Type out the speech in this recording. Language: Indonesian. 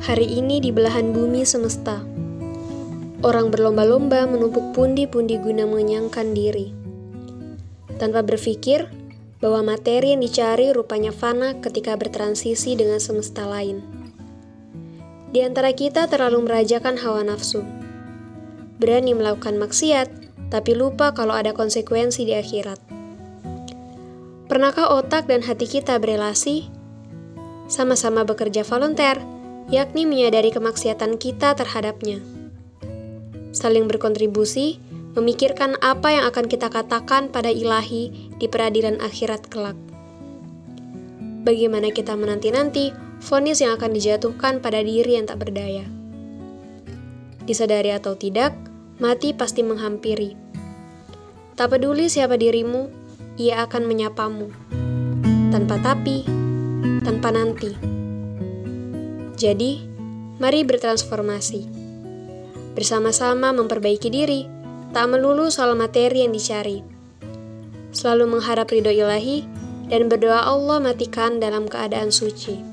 Hari ini di belahan bumi semesta, orang berlomba-lomba menumpuk pundi-pundi guna mengenyangkan diri. Tanpa berpikir bahwa materi yang dicari rupanya fana ketika bertransisi dengan semesta lain. Di antara kita terlalu merajakan hawa nafsu. Berani melakukan maksiat, tapi lupa kalau ada konsekuensi di akhirat. Pernahkah otak dan hati kita berelasi? Sama-sama bekerja volunteer, yakni menyadari kemaksiatan kita terhadapnya. Saling berkontribusi, memikirkan apa yang akan kita katakan pada ilahi di peradilan akhirat kelak. Bagaimana kita menanti-nanti vonis yang akan dijatuhkan pada diri yang tak berdaya. Disadari atau tidak, mati pasti menghampiri. Tak peduli siapa dirimu, ia akan menyapamu. Tanpa tapi, tanpa nanti. Jadi, mari bertransformasi. Bersama-sama memperbaiki diri, tak melulu soal materi yang dicari. Selalu mengharap ridho ilahi dan berdoa Allah matikan dalam keadaan suci.